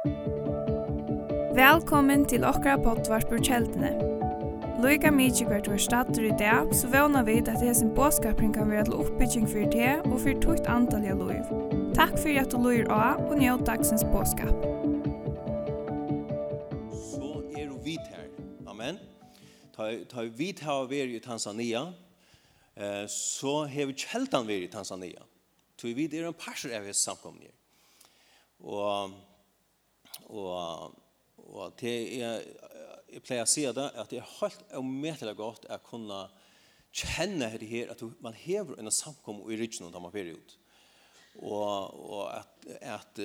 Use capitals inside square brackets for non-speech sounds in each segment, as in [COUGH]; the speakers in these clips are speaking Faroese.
Velkommen til okra potvart på kjeldene. Loika mykje hvert var stater i dag, så vana vi at det hesen båskapring kan være til oppbygging for det og for tukt antall av loiv. Takk for at du loir av og njød dagsens båskap. Så er du vidt her. Amen. Ta, ta vidt her veri i Tanzania, eh, så vi kjeldan veri i Tanzania. Tog vidt er en parser av hans samkomne. Og Og, og det er, jeg pleier å si det, at det er helt umettelig godt å kunne kjenne det her, at man hever en samkom i ryggen når man fer ut. Og, og at, at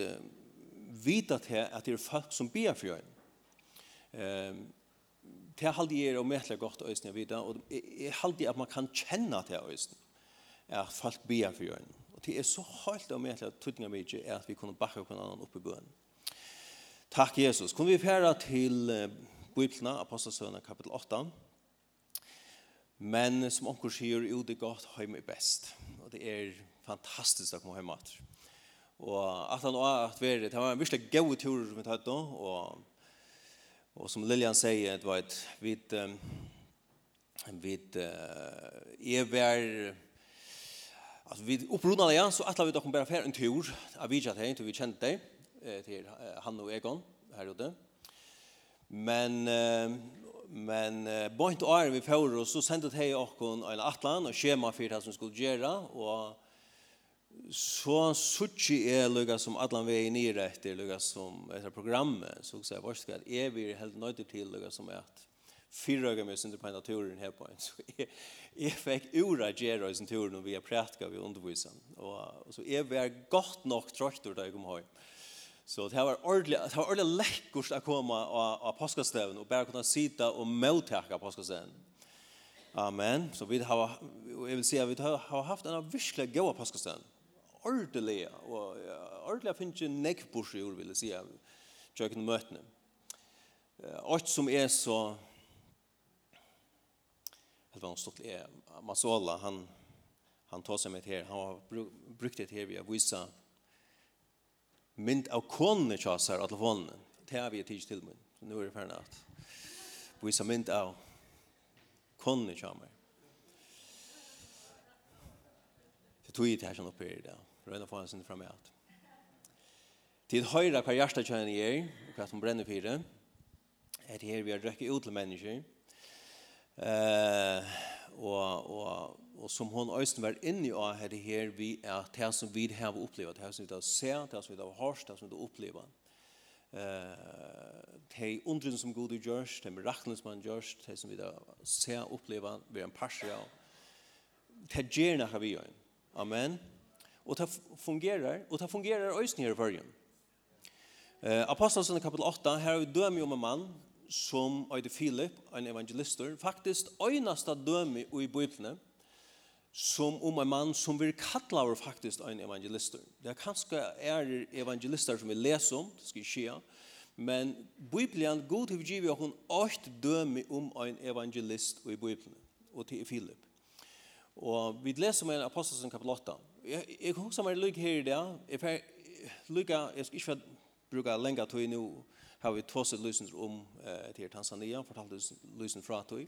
vita til at det er folk som ber for øyn. Um, det halde jeg er umettelig godt å øyne vite, og jeg halde at man kan kjenne til øyne, at folk ber for øyn. Og det er så helt umettelig at tøtninga mye er at vi kunne bakke hverandre opp i bøen. Takk, Jesus. Kunne vi fære til Bibelna, Apostelsøna, kapitel 8. Men som onker sier, jo, det er godt, heim er best. Og det er fantastisk å komme heim at. Og at han var at vi det var en virkelig god tur som vi tatt da, og, og som Lillian sier, det var et vidt, um, vidt, uh, jeg var, altså vidt opprunnet, ja, så atla vi dere bare fære en tur, av vidtjatt til vi kjente deg, till han og Egon her ute. Men men point är vi får og så sendte det hej och kon en atlan och schema för det som skulle göra och så suchi er lukka som atlan vei nere etter lukka som etter programmet så så vars ska är vi helt nøyde till lukka som är att fyra gånger sinter synder på naturen här på en så jag fick ura gera i sin turen och vi har pratat vi undervisar och så är vi gott nok traktor da jag kom hem Så det var ordentlig, det var ordentlig lekkert å komme av, av påskastøven og bare kunne sitte og møttekke påskastøven. Amen. Så vi har, jeg vil si at vi har haft en virkelig god påskastøven. Ordentlig, og ordentlig finnes ikke nekkbors i ord, vil jeg si, kjøkken møtene. Alt som er så, helt var noe stort, er Masola, han, han tar seg med her, han har brukt det her vi har vise, mynd av konene kjasar av telefonene. Det har vi tids til min. Så nå er det ferdig at vi ser mynd av konene kjasar. Det tog i det her som oppe i det. Røyna får han sin fremme alt. Til høyre hva hjertet kjønner er, og hva som brenner fire, er det her vi har røkket ut til mennesker. Uh, og, og og som hon øysten var inne av det her vi er det som vi har opplevd, det som vi har sett, det som vi har hørt, det som vi har opplevd. Uh, de undrene som Gud gjør, de miraklene som han gjør, de som vi har sett og opplevd, vi er en parser av. Det gjør noe vi gjør. Amen. Og det fungerer, og det fungerer øysen her i førjen. Uh, Apostelsen kapitel 8, her har vi dømme om en mann, som Øyde Philip, en evangelister, faktisk øyneste dømme i Bibelen, som om en mann som vi kallar faktisk en evangelister. Det er kanskje er evangelister som vi leser om, det skal skje, men Bibelen, god til vi giver hun åkt døme om en evangelist i Bibelen, og til Philip. Og vi leser om en apostel som kapitel 8. Jeg, jeg husker meg lykke her i det, jeg får lykke, jeg skal ikke bruke lenge tog nå, har vi tåset løsninger om eh, til Tanzania, fortalt lysen fra tog.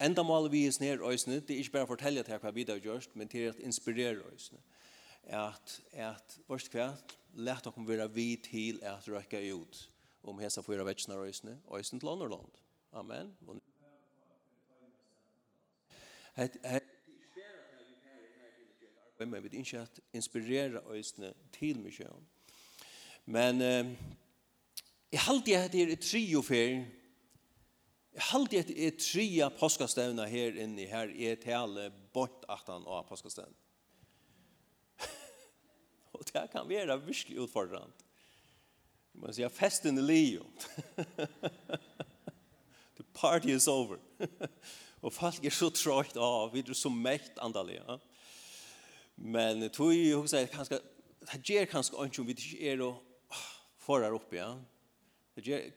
Enda mål vi er ned øysene, det er ikke bare å fortelle til hva vi har gjort, men til å inspirere øysene. At, at vårt kvært, lett dere være vi til at røkke ut om hesa fyra vetsnar øysene, øysene til andre land. Amen. Het, het, men vi vet ikke at inspirera øysene til mye. Men eh, jeg halte jeg at det er i trio ferie, Jeg halte et er tria påskastevna her inne her er tale bort atan av påskastevna. og det kan være virkelig utfordrande. Man sier festen i lio. The party is over. [LAUGHS] og folk er så trøyt av, vi er så mekt andalig. Ja? Men tog jo hos jeg kanskje, det gjør kanskje ikke om vi ikke er og forar opp, ja. Det gjør,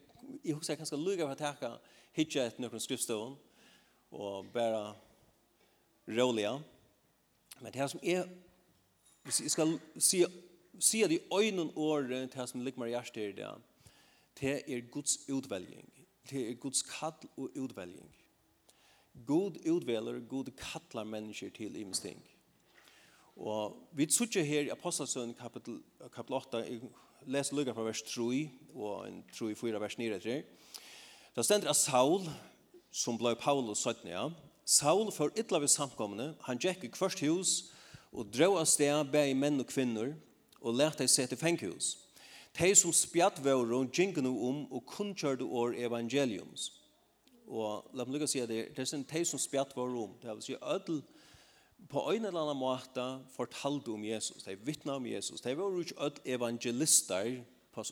jeg hos jeg kanskje lukker for å takke, hitja et nøkron skriftstøvn, og bare råliga. Men det her som er, hvis jeg skal si, si det i øynene året, det som ligger meg i hjertet i det, det er Guds utvelging. Det er Guds kall og utvelging. God utveler, God kallar mennesker til imensting. Og vi sutja her i Apostelsøen kapitel, kapitel 8, jeg leser lukka fra vers 3, og en 3 i 4 vers 9 etter, Det stender av Saul, som ble Paulus 17, ja. Saul for ytla ved samkomne, han gikk i kvart hus, og drog av sted be i menn og kvinner, og lærte seg til fenghus. De som spjatt våre, og gikk noe om og kunngjørte år evangeliums. Og la meg lykke å si at det er de som spjatt våre om, det vil si ødel, på en eller annen måte fortalte om Jesus, de vittna om Jesus, de var jo ikke ødel evangelister på,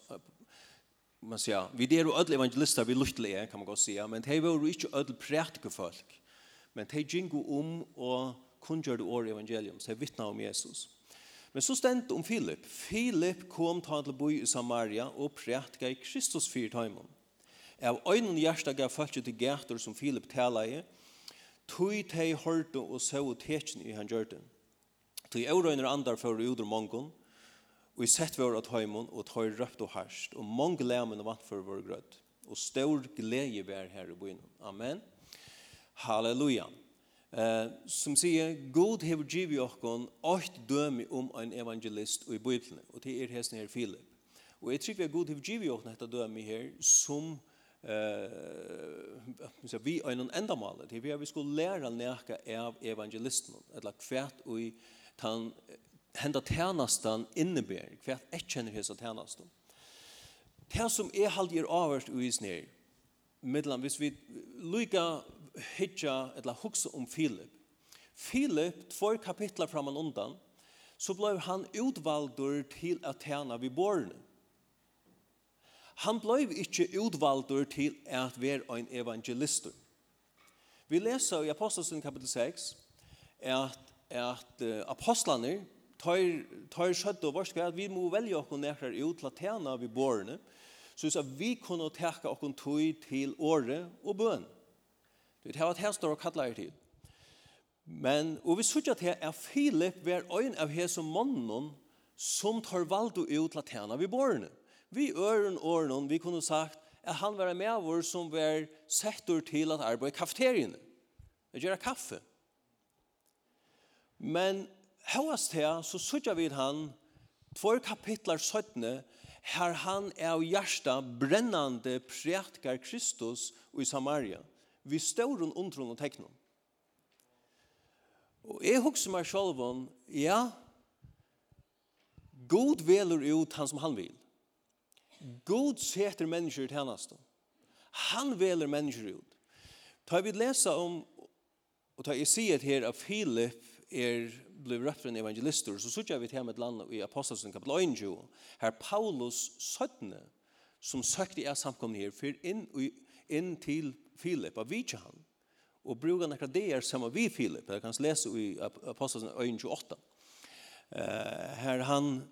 man säga, vi är ju ödla evangelister, vi luttliga kan man gå säga, men det var ju inte ödla prätiga folk. Men det gingo om och kungjorde år evangelium, så det vittnar om Jesus. Men så stendt om Filip. Filip kom ta til bo i Samaria og prætka i Kristus fyrt heimann. Av øynene hjersta gav følge til gæter som Filip tala i, tog teg hørte og så tekjen i han gjørte. Tog eurøyner andar for uder mongon, Og i sett vår at heimen, og tøy røpt og harst, og mange lemen vant for vår grød, og stor glede vær her i byen. Amen. Halleluja. Eh, som sier, God hever givet okkon åkt døme om en evangelist i Bibelen, og det er hesten her Philip. Og jeg tror vi god hever givet okkon dette døme her, som eh vi är en ändamål det vi vi skulle lära näka av evangelisten eller kvärt och i tan henda tænastan inneber, hva jeg ikke kjenner hesa tænastan. Det som er halt er avhørst i snär mellan hvis vi lyga hitja, eller hugsa om Filip. Filip, två kapitlar framan undan, så blev han utvaldur til at tæna vid borne. Han blev ikke utvaldur til at være en evangelister. Vi leser i Apostelsen kapitel 6 at, at uh, apostlene tar skjøtt og varsk at vi må velge oss nekker ut til tjene ved bårene, så at vi kunne teke oss tog til året og bøn. Det har vært her står og kattler til. Men, og vi sier at her er Filip hver øyn av hese mannen som tar valgt ut til tjene ved bårene. Vi øren årene, vi kunne sagt at han var med vår som var settur til at arbeide i kafeteriene. Det gjør kaffe. Men Høyast her, så sutja vi han två kapitlar 17, her han er av hjärsta brennande prætkar Kristus i Samaria. Vi står rundt undron og teknon. Og jeg husker meg selv om, ja, God veler ut han som han vil. God seter mennesker til hans. Han veler mennesker ut. Ta vi lesa om, og ta jeg sier her at Philip er blev rødt for en evangelister, så sørger vi til ham et land i Apostelsen kapitel 1, her Paulus søttene, som søkte er samkomne her, fyr inn, inn til Filip, av vidtje han, og bruker nekra det er samme vi Filip, jeg kan lese i Apostelsen 1, 28, uh, her han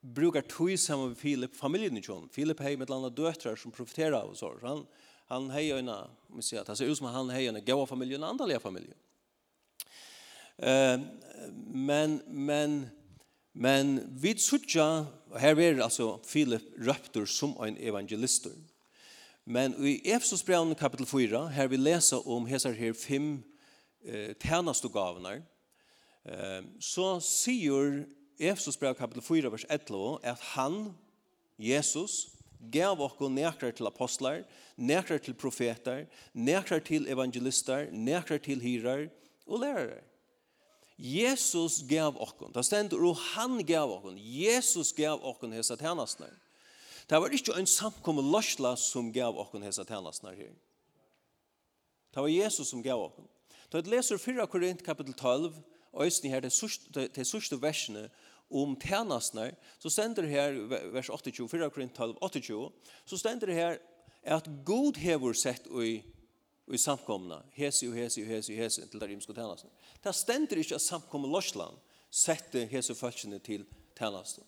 brukar tog samme vi Filip, familjen i John. Filip hei med landa av døtrar som profiterer av så han, han hei jo en, han hei jo en, han ser ut som han hei en, han hei en, Eh, men, men, men vi suttja, her er altså Philip røptur som en evangelister. Men i Efesos brev kapitel 4, her vi lesa om hesar her fem eh, tænastogavnar, eh, så sier Efesos brev kapitel 4, vers 11, at han, Jesus, gav okko nekrar til apostlar, nekrar til profetar, nekrar til evangelister, nekrar til hirar og lærere. Jesus gav okkon. Det stendur og han gav okkon. Jesus gav okkon hesa tjänastnar. Det var ikke en samkommet løsla som gav okkon hesa tjänastnar her. Det var Jesus som gav okkon. Da jeg leser 4 Korint kapitel 12, og øyne her til sørste versene om tjänastnar, så stender det her, vers 28, 4 Korint 12, 28, så stender det her at God hever sett i i samkomna, hesi og hesi og hesi og hesi til der rimsko tænasten. Det stender ikke at samkomna Lorsland sette hesi følsene til tænasten.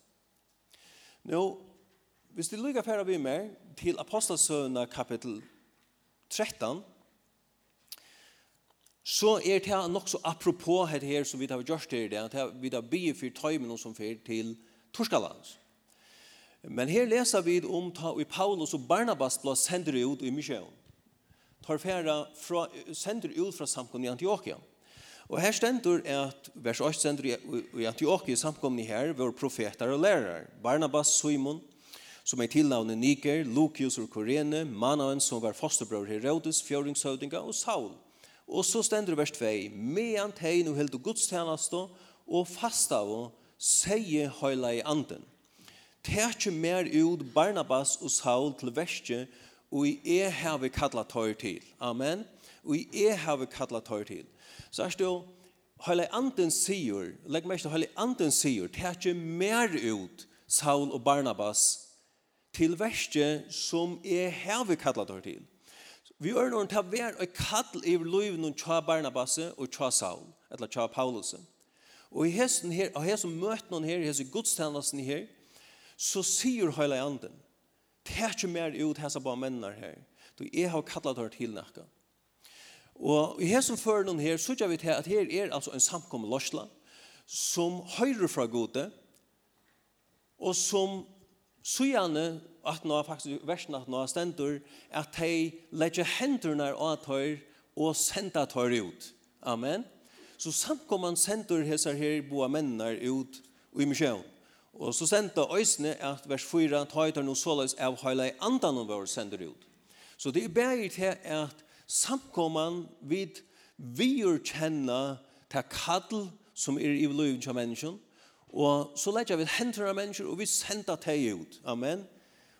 Nå, hvis du lykker færre vi mer til Apostelsøvna kapitel 13, så er det nok så apropos her her som vi har gjort her i det, at vi har bygget for tøymen som fyr til Torskalands. Men her leser vi om ta i Paulus og Barnabas ble sender ut i Misjøen tar færa fra, sender ut fra samkomne i Antioquia. Og her stendur at vers 8 sender i Antioquia samkomne her var profetar og lærar. Barnabas, Simon, som er tilnavnet Niger, Lucius og Korene, Manaen som var fosterbror Herodes, fjøringshøvdinga og Saul. Og så stendur vers 2, medan tegn og held og gudstjeneste og fasta og seie høyla i anden. Tætje mer ut Barnabas og Saul til verste og i er har vi kallat tøyr til. Amen. Og i er har vi kallat tøyr til. Så er det Høyla anden sier, legg meg ikke, høyla anden sier, det er ikke mer ut Saul og Barnabas til verste som er her vi kallat tøyr til. Vi gjør noen til å være og kall i livet noen tja Barnabas og tja Saul, eller tja Paulus. Og i hesten her, og her som møter noen her, i hesten gudstjennesten her, så sier høyla anden, Tætje mer ut hæsa på mennar her. Du, er har kallat her til nakka. Og i hæsum noen her, så vi til at her er altså en samkommet lorsla, som høyrer fra gode, og som sujane, at nå faktisk versen at nå stendur, at de legger hendurna av tøyr og sender tøyr ut. Amen. Så samkommet sender hæsar her boa mennar ut i misjøen. Og så sendte øysene at vers 4 tøyter noe såleis av høyla i andan om vår sender ut. Så det er bare til at samkomman vid vi vier kjenne til kall som er i livet av mennesken, og så lett vi henter av mennesker, og vi sender til ut. Amen.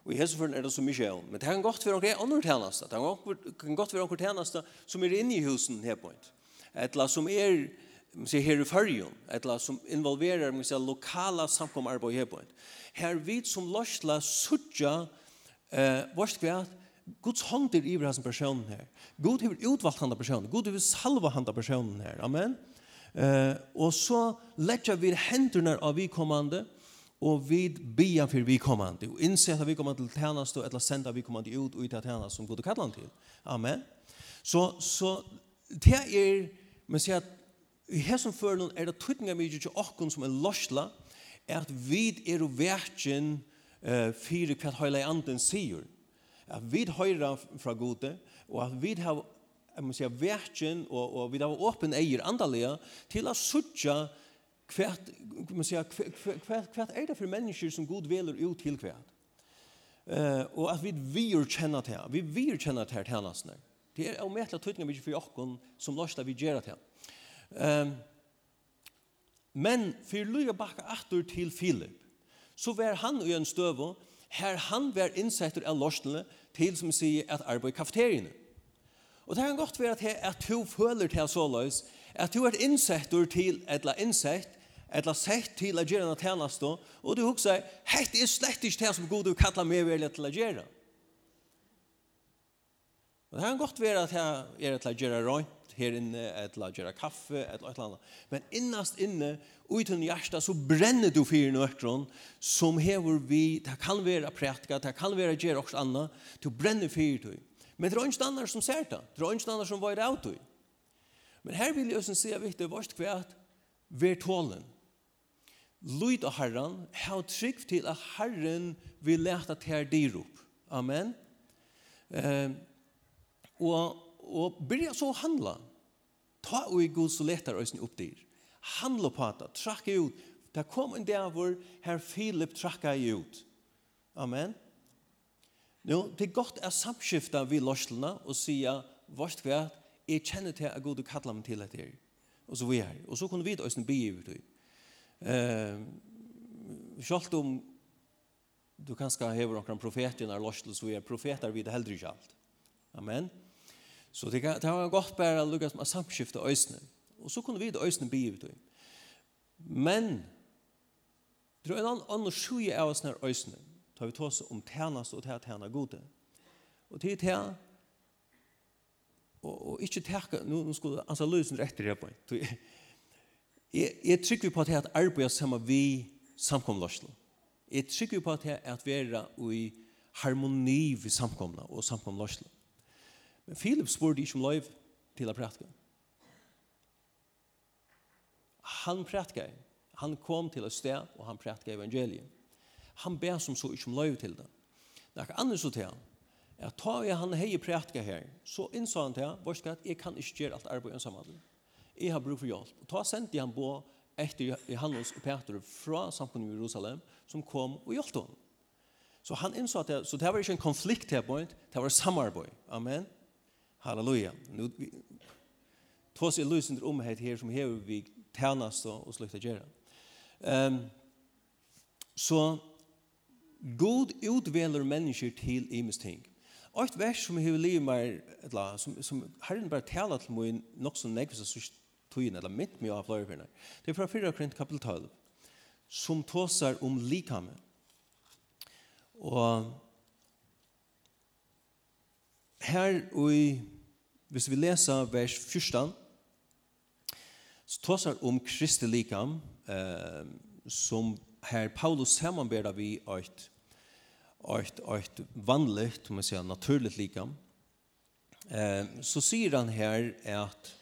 Og i hesseføren er det så mye om. Men det kan godt være noen andre tjeneste. Det kan godt være noen tjeneste som er inne i husen her på en. Et eller som er man ser här i förrjun, eller som involverar man ser lokala samkomarbeid här på en. Här vid som lörsla suttja eh, vårt kvärt Guds hand er iver hans personen her. Gud har utvalgt hans personen. Gud har salva hans personen her. Amen. Eh, og så letja vi hendene av vi kommande, og vi bian for vi kommande, og innsett at vi kommande til tjenest, og eller senda vi kommande ut og ut av tjenest som Gud kallar han til. Amen. Så, så det er, man sier at I hesson føren er det tøytninga mykje til okkon som er losla, er at vi er verken uh, fyrir hva høyla i anden sier. At vi høyra fra gode, og at vi har jeg må si, verken, og, og vi har åpen eier andalega, til at suttja kvart, man sier, kvart, kvart, er det for mennesker som god veler ut til kvart. Uh, og at vi vir kjenne til, vi vir kjenne til tjenestene. Det er omettelig tøytninga mykje for okkon som losla vi gjerra til. Um, men fyrir løy bakka atur til Filip, så var han i en støvo, her han var innsettur av lorsnele til som sier at arbeid i kafeteriene. Og det kan godt være at, at du føler til så løys, at du er innsettur til eller innsett, eller sett til a gjerna telastå, og du huksar, hette er slett ikke det som god du kallar meg vel til a gjerna. Og det kan godt være at jeg er til a gjerna røynt, her inne, eller gjøre kaffe, eller et eller annet. Men innast inne, uten hjärsta, så brenner du fyrir nøkron, som hever vi, det kan være prætka, det kan være gjøre også annet, du brenner fyrir du. Men det er ikke annet som ser det, det er ikke annet som var av du. Men her vil jeg også si at det er vårt kvært, vær tålen. Lyd av Herren, ha trygg til at Herren vil lete til dyr opp. Amen. Eh, og, og byrja så handla. Ta og i god så letar oss opp der. Handla på det, trakka ut. Det kom en dag hvor herr Philip trakka ut. Amen. Nå, det er godt å samskifte vi lorslene og sige, vårt hva, jeg kjenner til at god du kattler meg til etter. Og så vi er. Og så kunne vi da øysen bi ut. Uh, Sjalt om du kanskje hever noen profeter når lorslene, så vi er profeter vi det heldre ikke alt. Amen. Amen. Så det, kan, det var godt bare å lukke som samskifte øsene. Og så kunne vi det øsene bli ut. Men det en annen, annen sjuje av oss når øsene. Da vi tås om tjenest og tjene gode. Og til tjene og, og ikke tjene, nå, nå skulle altså lösen rett til det på. Jeg, jeg trykker på at jeg arbeider sammen vi samkomløsene. Jeg trykker på at jeg er at vi er i harmoni vi samkomna og samkomløsene. Men Philip spurte ikke om lov til å prætke. Han prætke. Han kom til et sted, og han prætke evangeliet. Han ber som så ikke om løyv til det. Når andre så til han, Jeg tar jeg han hei prætke her, så innså han til han, vårt at jeg kan ikke gjøre alt arbeid ensamhandel. Jeg har brug for hjelp. Og ta sendte han på etter Johannes og Peter fra samfunnet i Jerusalem, som kom og hjelpte ham. Så han innså at det, så det var ikke en konflikt her, det var samarbeid. Amen. Halleluja. Nu, vi, tås er løsender omhet her som hever vi tænast og slukt å gjøre. Um, så god utveler mennesker til imes ting. Og et vers som hever livet meg, eller, som, som herren bare taler til meg nok så nekvis av tøyen, eller mitt mye av fløyverna. Det er fra 4 Korint kapitel 12, som tåser om likamme. Og her i, hvis vi leser vers 14, så tåsar om Kristi likam, eh, som her Paulus samanberda vi eit, eit, eit vanligt, om jeg sier, naturligt likam, eh, så sier han her at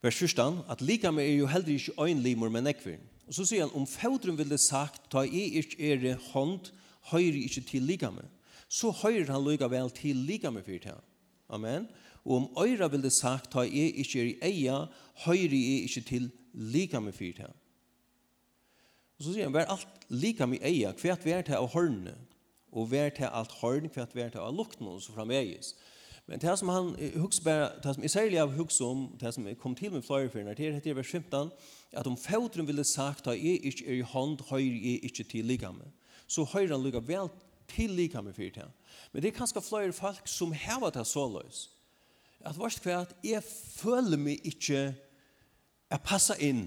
vers 14, at likam er jo heller ikke øynlimor, men ekvir. Og så sier han, om fædren ville sagt, ta i ikke er hånd, høyre ikke til likamet så høyrer han lykka vel til lika med fyrt her. Amen. Og om øyra vil det sagt, ta jeg ikke er i eia, høyre jeg ikke til lika med fyrt her. Og så sier han, vær alt lika med eia, hvert er til av hørne, og vær til alt hørne, hvert er til av lukten, og så framvegis. Men det som han huggs bara, det som Israel av huggs om, det som kom til med flere fyrir, det heter vers 15, at om fædren ville sagt at jeg ikke er i hånd, høyre jeg ikke til lika. Så høyre han lukka vel til lika med fyrt her. Men det er kanskje flere folk som hever det så løs. At vårt kvart, at jeg føler meg ikke jeg passer inn.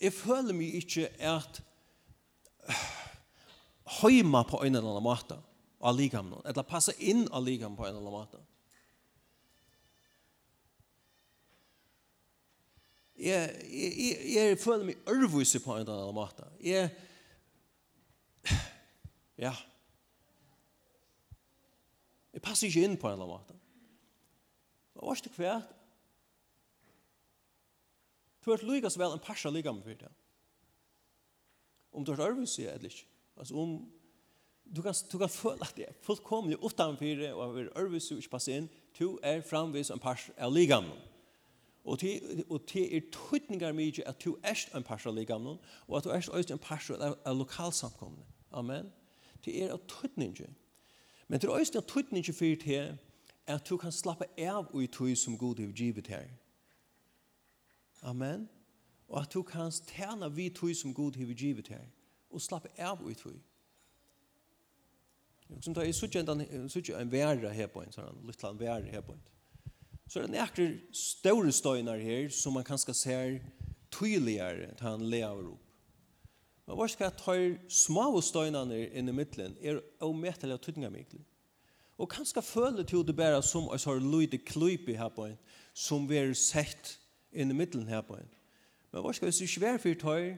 Jeg føler meg ikke at høyma på en eller annen måte av likamene, eller passa inn av likamene [SIGHS] på en eller annen måte. Jeg, jeg, jeg, jeg føler meg ørvise på en eller annen måte. Jeg, ja, jeg passer ikke inn på en eller annen måte. Hva er det kvært? Du har lykkes vel en parsa lykke med fyrt, ja. Om du har øvrig sier eller ikke. Altså om du kan, du kan føle at det er fullkomlig utenfor og er øvrig sier ikke passer inn, du er framvis en parsa av lykke med Og til, og til er tøytningar mye at du er en parsel av gamlen, og at du er også en parsel av, av lokalsamkommende. Amen. Til er av tøytningar. Men til er også en tøytningar for det er at du kan slappe av i tøy som god har givet her. Amen. Og at du kan tjene vi tøy som god har givet her. Og slappe av i tøy. Som da er suttje en verre her på en sånn, litt en verre her på en sånn. Så er det nekker store støyner her som man kanskje ser tydeligere til han lever opp. Men hva skal jeg ta små støynene inn i midtelen er omettelig av tydningamikler. Og kanskje føler til det bare som en sånn lydig klyp i her på en, som vi har sett inn i midtelen her på en. Men hva skal jeg si være for tøy,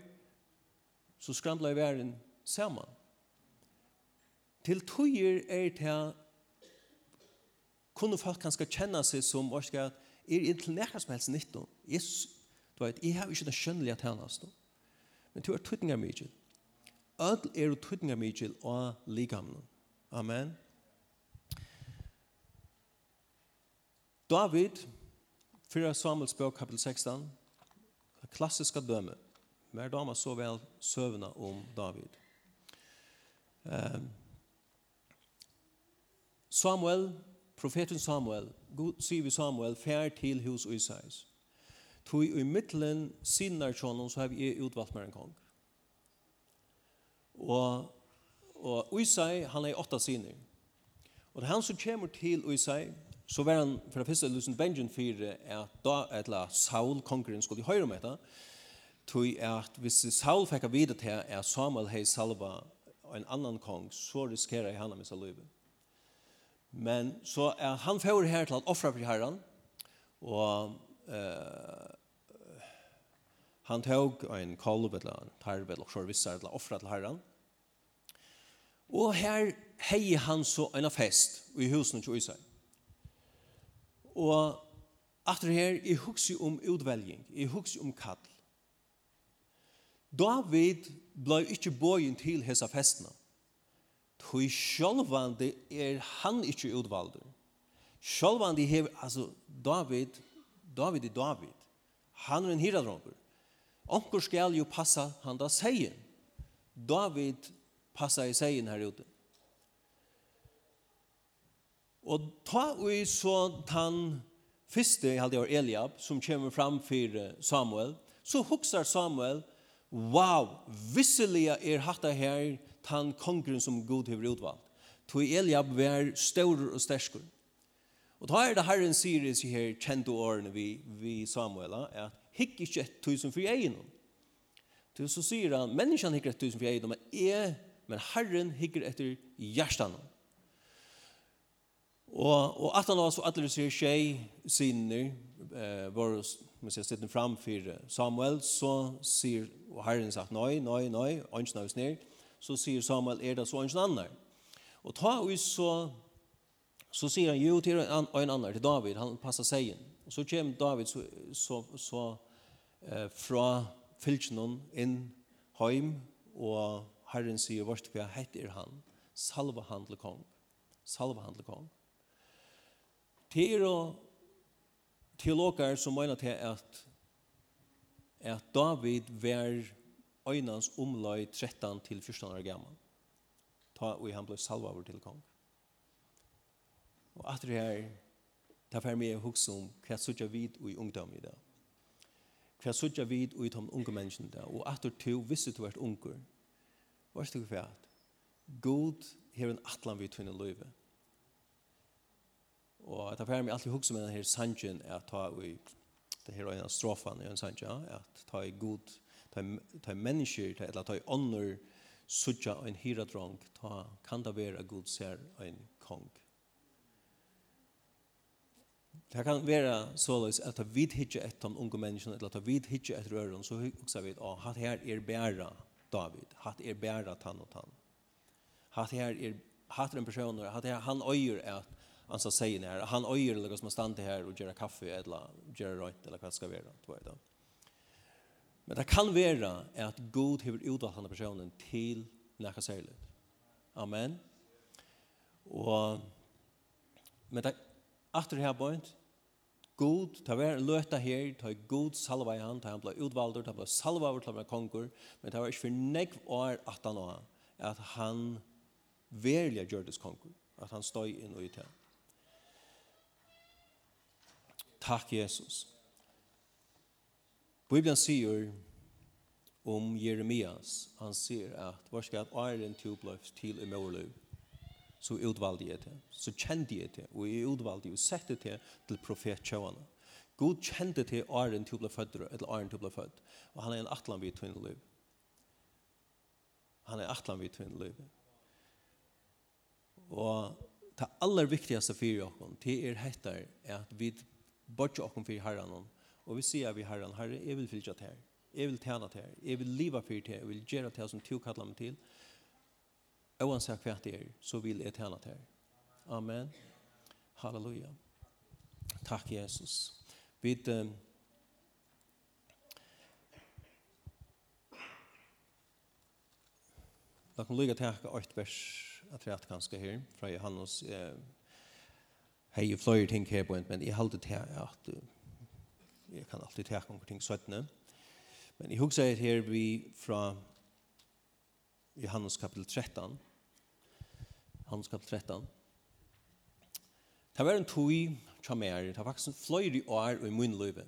så skrandler jeg verden sammen. Til tøyer er det kunne folk kanskje kjenne seg som og skal er inn til nekker som helst nytt jeg, du vet, jeg har ikke den skjønnelige tjenest nå. Men du er tøytninger mye. Ødel er tøytninger mye og ligamne. Amen. David, 4 Samuels bøk, kapitel 16, klassiske døme. Hver dame så vel søvna om David. Um, Samuel profeten Samuel, Gud sier vi Samuel, fær til hus og Isais. Tog i middelen sinner tjonen, så har vi utvalgt med en kong. Og, og Isai, han er åtta sinner. Og han som kommer til Isai, så var han fra første lusen Benjen 4, at da etla Saul, kongeren, skulle høre om etter, tog at hvis Saul fikk vite til at Samuel hei salva en annan kong, så riskerer han å missa livet. Men så er han får her til at offre for herren, og eh, han tog en kolv eller en tarv eller så vissar til offre til herren. Og her hei han så en fest i husen til Israel. Og etter her, jeg husker om utvelging, jeg husker om kall. David ble ikke bøyen til hese festene. Tui sjálvandi er han ikkje utvaldur. Sjálvandi hever, altså, David, David er David. Han er en hiradrongur. Onkur skal jo passa han da seien. David passa i seien her ute. Og ta ui så tan fyrste, jeg halde Eliab, som kommer fram for Samuel, så huksar Samuel, wow, visselig er hatt her tan kongren som Gud hever utvalgt. Toi Eliab var større og sterskur. Og da er det Herren sier i her kjente årene vi, vi Samuel, at hikk ikke et tusen for egen. Til så sier han, menneskene hikker et tusen for egen, men, er, men Herren hikker etter hjertene. Og, og at han var så atler sier tjej sinner, eh, var man ser sittende fram for Samuel, så sier og Herren sagt, nei, nei, nei, ønskene er ned, så sier Samuel, er det så en annan? Og ta og så, så sier han jo til en, en annan, til David, han passar seg inn. Og så kommer David så, så, så eh, fra fylkjennom inn heim, og Herren sier vart hva heter han, salva han til kong, salva han til kong. Det er teologer som mener til at, at David var øynens omløy 13 til 14 år gammel. Ta og han ble salva over til kong. Og at det her, ta for meg hos om hva sutja vid og i ungdom i dag. Hva sutja vid og i de unge menneskene i dag. Og at du to visste du vært unger. Hva er det for at? God har en atlan vid tunne løyve. Og ta for meg alltid hos om denne her sanjen er ta og i det her øynans strofan i en sanjen, at ta i god ta mennesker, ta eller ta ånder, sutja en hiradrong, ta kan det være god ser en kong. Det kan være såleis at ta vid hitje etter om unge menneskene, eller ta vid hitje etter øren, så huksa vi at hatt her er bæra David, hatt er bæra tann og tann. Hatt her er, hatt en person, hatt her, han øyer at han sa seien her, han øyer eller som han stand her og gjør kaffe, eller gjør røynt, eller hva det skal være, du vet. Men det kan være at Gud hever utvalgt denne personen til nekka særlig. Amen. Og men det aftur her point God, ta vær løta her, ta god salva i han, ta han blei utvaldur, ta blei salva over til han konkur, men ta var ikke for negv år at han var, at han verlig gjørdes konkur, at han støy inn og i til. Takk, Jesus. Bibelen sier om Jeremias, han sier at hva skal at æren til bløft til i morløv, så utvalgte jeg det, så kjente jeg det, og jeg utvalgte og sette det til profet Kjøvane. God kjente til æren til bløft født, eller æren til bløft født, og han er en atlan vid tvinne liv. Han er atlan vid tvinne liv. Og det aller viktigaste for dere, det er hettar at vi bortser dere for herren, og Og vi sier vi herren, herre, jeg vil fylgja til her. Jeg vil tjene til her. Jeg vil liva for til her. Jeg vil gjøre til her som to kallar meg til. Oansett hva det er, så vil jeg tjene til her. Amen. Halleluja. Takk, Jesus. Vi um, Da kan lyga teka 8 vers at rett ganske her, fra Johannes. Eh, hei, fløyer ting her på men jeg halte til at jeg kan alltid ta noen ting søttene. Men jeg husker her vi fra Johannes kapitel 13. Johannes kapitel 13. Det var en tog tjamer, det var faktisk fløyre år i min liv.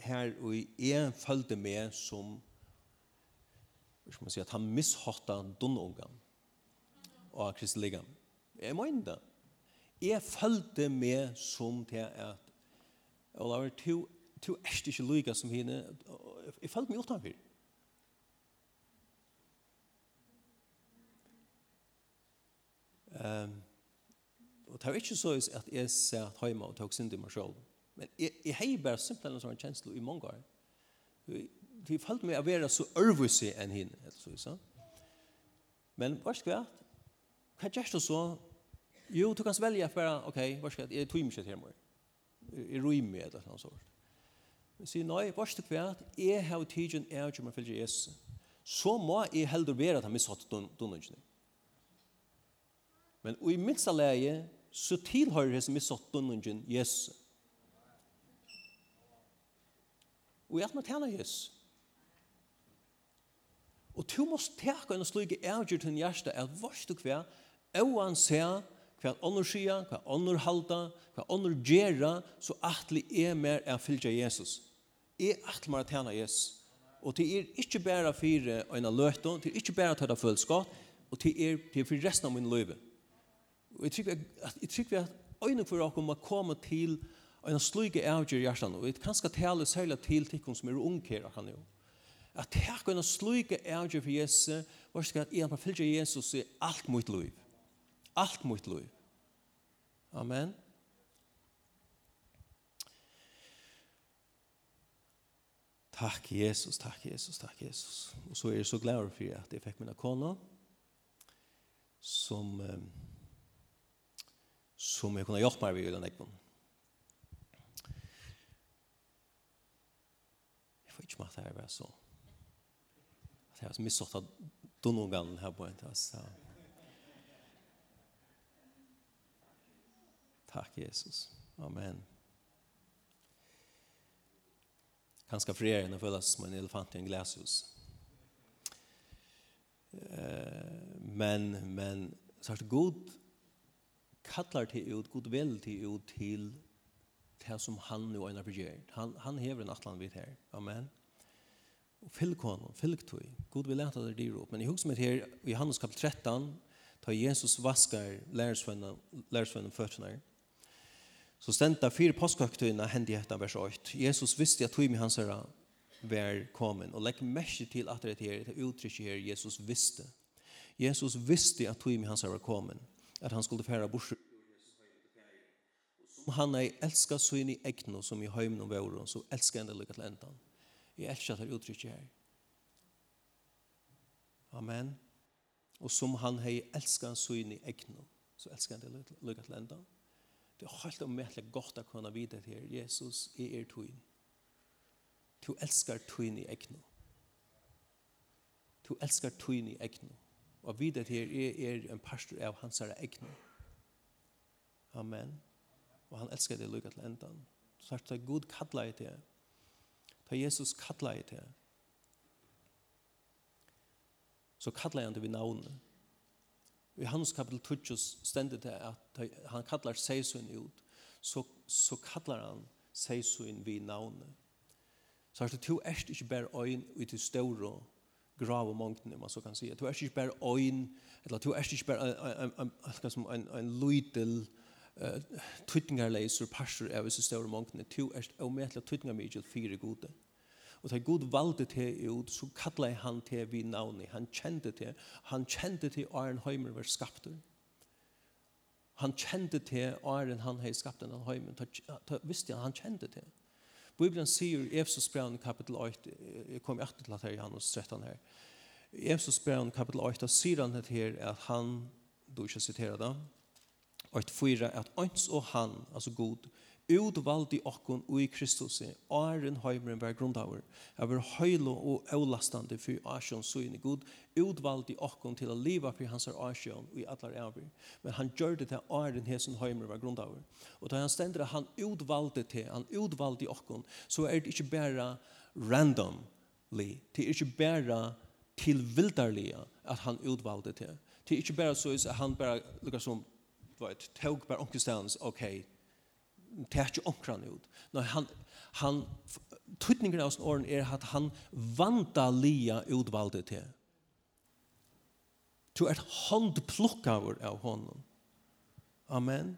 Her og jeg følte med som hva skal man si, at han mishåttet dunnungen og kristeligen. Jeg må det Jeg følte med som til at Olaver, to to er ikke lykke som henne. Jeg følte meg utenfor. Um, og det var ikke så at jeg satt hjemme og tok synd i meg selv. Men jeg, jeg har bare simpelthen en sånn kjensle i mange år. Jeg følte meg å være så ørvise enn henne. Så, så. Men hva skal jeg? Hva gjør du så? Jo, du kan velge bare, ok, hva skal jeg? Jeg tog meg ikke til hjemme. Jeg røy meg et eller annet sånt. Men sier, nei, vars ikke hva, jeg har tidsen er ikke om jeg følger Jesus. Så må jeg heller være at han mishatt donningene. Men i minste leie, så tilhører jeg som mishatt donningene Jesus. Og jeg må tjene Jesus. Og du må teka en slik avgjør til en hjerte, at vars du hva, oan se hva ånder sier, hva ånder halda, hva ånder gjera, så atle er mer er fylgja Jesus er atle mer tjene Jesus. Og til er ikke bare fire øyne løte, til er ikke bare tøyde følskap, og til er til for resten av min løyve. Og jeg tror at, jeg tror at øyne for dere må komme til en sluge avgjør i hjertet. Og jeg kan skal tale særlig til tikkene som er unge her, kan jo. At det er en sluge avgjør for Jesus, og skal at jeg bare følge Jesus i alt mot løyve. Alt mot liv. Amen. Amen. Takk Jesus, takk Jesus, takk Jesus. Og så er jeg så glad for at jeg fikk mine kone, som, som jeg kunne hjelpe meg ved den ekven. Jeg får ikke med at det er bare så. At jeg har misstått av donogan her på en tas. Takk Jesus. Amen. Amen. ganska frierande att följa som en elefant i en glasshus. Men, men så att god kallar till ut, god vill till ut till det som han nu har begärt. Han, han hever en atlan vid här. Amen. Och fylk honom, fylk tog. God vill läta det dyr upp. Men i hugg som är här i Johannes kapitel 13 tar Jesus vaskar lärsvännen fötterna. Så stendte fire påskøktøyene hendte etter vers 8. Jesus visste at tøyme hans herre var kommet. Og legg merke til at det her, det uttrykket her, Jesus visste. Jesus visste at tøyme hans herre var kommet. At han skulle fære bort. Som han ei elska søn i egnu som i høymen og våren, så elska han det lykket til endan. Jeg elsker det uttrykket her. Amen. Og som han hei elska søn i egnu, så elska han det lykket til endan. Amen Det er helt omvettelig godt å kunne vite til Jesus i er tøyen. Du elskar tøyen i egnu. Du elskar tøyen i egnu. Og vite til er, er en pastor av hans her egnu. Amen. Og han elskar det lukka til endan. Så er det god kalla i det. Ta Jesus kalla i det. Så kalla han det vid navnet i hans kapitel 2 stendet det at han kallar Seisun ut, så, så kallar han Seisun vi navnet. Så er det to erst ikke bare øyn ut til større grav og mongten, man så kan si. To erst ikke bare øyn, eller to erst ikke bare en, en, en, en, en lydel, uh, tøytingarleiser, parser av disse større mongtene. To erst omedelig tøytingarmidjel fire gode. Og da Gud valgte til ut, så kallet han til vi navnet. Han kjente til. Han kjente til Arne Høymer var skapt. Han kjente til Arne han har skapt den Høymer. Da visste han, han kjente til. Bibelen sier i Efesus brev kapitel 8, jeg kom etter til at her i Johannes 13 her. I Efesus brev kapitel 8, da sier han her at han, du ikke siterer det, 8, 4, at ans og han, altså god, utvaldi okkon og i Kristus åren høymeren var grundaver Jeg var høylo og avlastande for asjon søgne god utvaldi okkon til å liva for hans asjon og i allar æver men han gjør det til åren hesen høymeren var grundaver og da han stender han utvaldi til han utvaldi okkon så er det ikke bare randomly. Det er ikke bare tilvildarlige at han utvalgte til det er ikke bare så at han bare lukkar som vet, tog bare omkring ok, tar ikke omkran ut. Nei, han, han, tøytningen av sin åren er at han vandalia utvalde til. Du er håndplukkaver av honom. Amen.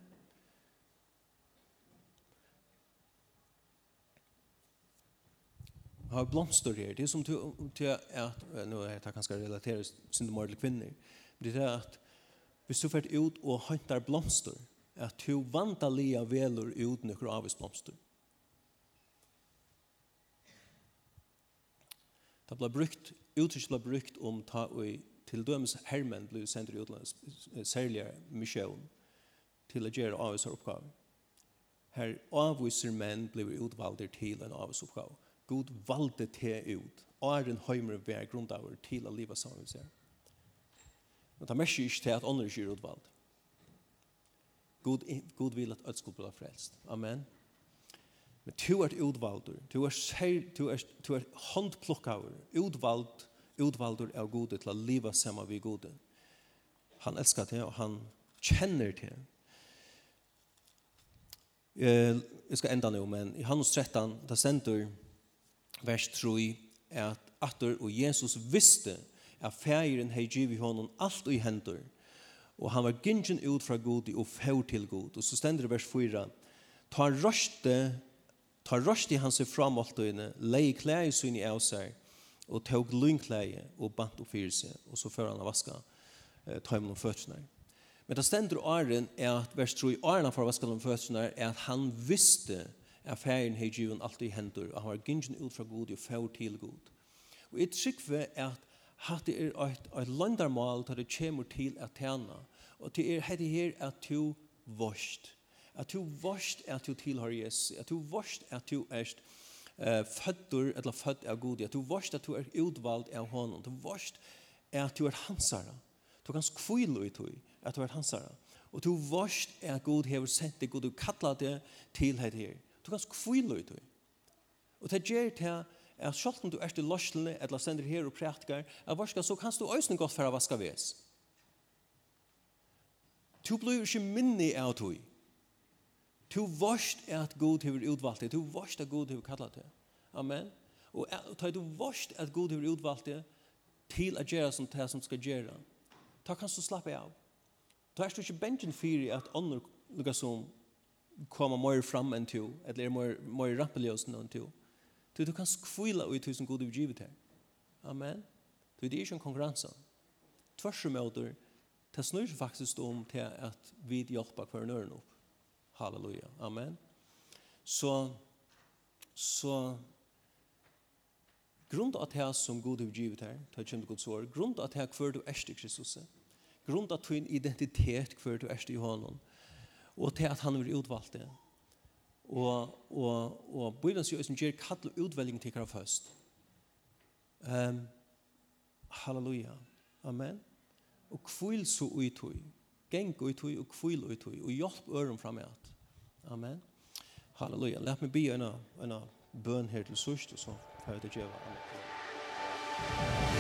Jeg har blomster her. Det er som til at, nå er det ganske relateret til mordelige kvinner, det er at hvis du fyrt ut og høntar blomster, at to vantalia velur ut nøkker avvisblomster. Det ble brukt, uttrykk ble brukt om ta og til dømes hermen ble sendt i utlandet, særlig til å gjøre avviser oppgave. Her avviser menn ble utvalgt til en avvisoppgave. God valde til ut. Åren høymer hver grunn til å leve sammen med seg. Men det merker ikke til at ånden ikke er utvalgt. God, God vil at alt skulle bli frelst. Amen. Men du er utvalder. du er, ser, du er, du er håndplukkaver, utvald, utvalder er gode til å leve saman med gode. Han elskar det, og han kjenner det. Eh, jeg skal enda nå, men i Hannes 13, da sender vers 3, at atter og Jesus visste at fægeren hei givet honom alt i hendur, og han var gynnsen ut fra god og fær til god. Og så stender det vers 4. Ta røste, ta røste hans fra måltøyene, leie klær i syne av seg, og tog lynklær og bant og fyrer seg, og så før han har vasket eh, imen om føttene. Men det stender åren er at vers 3, åren han får vasket om føttene, er at han visste at ferien har givet alt i hendur, og han var gynnsen ut fra god og fær til god. Og jeg er at hatt er et, et landarmal til det kommer til at tjene, Og det er hette her at du vorst. At du vorst er at du tilhører Jesus. At du vorst er at du er uh, fødder, eller født av god. At du vorst at du er utvalgt av honom. Du vorst er at du er hansare. Du kan skvile ut i at du er hansare. Og du vorst er at god hever sendt deg, god du kallar det til hette her. Du kan skvile ut i. Og det gjør til at selv om du er til løslene, eller sender her og prætkar, at varska, så kan du øyne godt for å vaske vese. Du blir ikke minne av tog. Du varst at Gud har utvalgt det. Du varst at Gud har kallat det. Amen. Og ta du varst at Gud har utvalgt det til at gjøre som det som skal gjøre. Ta kan du slappe av. Ta er du ikke bengen fyrir at ånder lukka som kommer mer fram enn to, eller mer, mer rampeløs enn to. Du, du kan skvila ut tusen god utgivet her. Amen. Du, det er ikke en konkurranse. Tvers og møter, Det snur seg faktisk om til at vi hjelper hver nøren opp. Halleluja. Amen. Så, så grund av det som Gud har givet her, det kommer Guds år, grund av det hver du er til Kristus, grund av din identitet hver du er til honom, og til at han vil utvalgt det. Og, og, og Bibelen sier som gjør kall og utvelging til hver først. Um, halleluja. Amen og kvil så ut hui. Geng ut hui og kvil ut hui, og hjelp øren fram med at. Amen. Halleluja. Læt meg bli en bøn her til sørst, og så får jeg det gjøre. Amen.